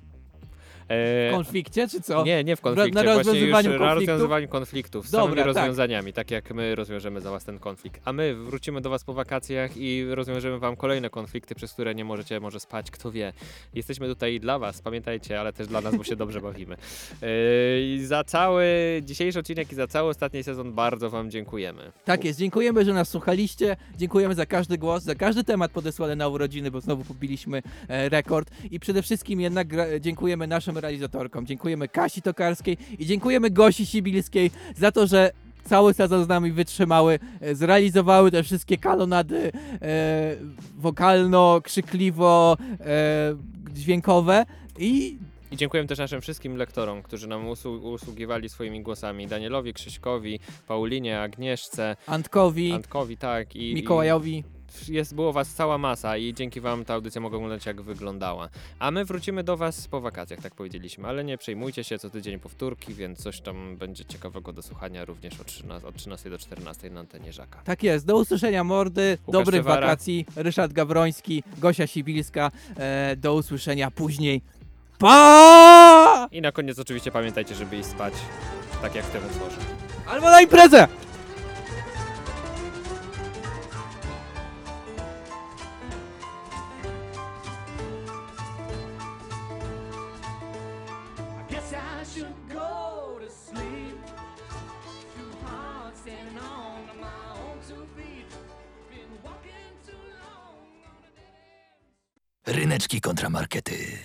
W E, konflikcie, czy co? Nie, nie w Na konflikcie, już rozwiązywaniu na konfliktów? rozwiązywaniu konfliktów, z Dobra, samymi tak. rozwiązaniami, tak. jak my rozwiążemy za was ten konflikt. A my wrócimy do was po wakacjach i rozwiążemy wam kolejne konflikty, przez które nie możecie może spać, kto wie. Jesteśmy tutaj dla was, pamiętajcie, ale też dla nas, bo się dobrze bawimy. Yy, I za cały dzisiejszy odcinek i za cały ostatni sezon bardzo wam dziękujemy. Tak jest, dziękujemy, że nas słuchaliście. Dziękujemy za każdy głos, za każdy temat podesłany na urodziny, bo znowu pobiliśmy e, rekord. I przede wszystkim jednak dziękujemy naszym realizatorkom. Dziękujemy Kasi Tokarskiej i dziękujemy Gosi Sibilskiej za to, że cały sezon z nami wytrzymały, e, zrealizowały te wszystkie kalonady e, wokalno, krzykliwo, e, dźwiękowe i I dziękuję też naszym wszystkim lektorom, którzy nam usłu- usługiwali swoimi głosami. Danielowi, Krzyśkowi, Paulinie, Agnieszce, Antkowi, Antkowi, tak. I, Mikołajowi. I jest, było was cała masa i dzięki wam ta audycja mogła wyglądać jak wyglądała. A my wrócimy do was po wakacjach, tak powiedzieliśmy, ale nie przejmujcie się, co tydzień powtórki, więc coś tam będzie ciekawego do słuchania również od 13, od 13 do 14 na antenie Żaka. Tak jest, do usłyszenia mordy, Łukasz dobrych Czywara. wakacji, Ryszard Gawroński, Gosia Sibilska, e, do usłyszenia później. Pa! I na koniec oczywiście pamiętajcie, żeby iść spać tak jak w tym utworze. Albo na imprezę! Ryneczki kontramarkety.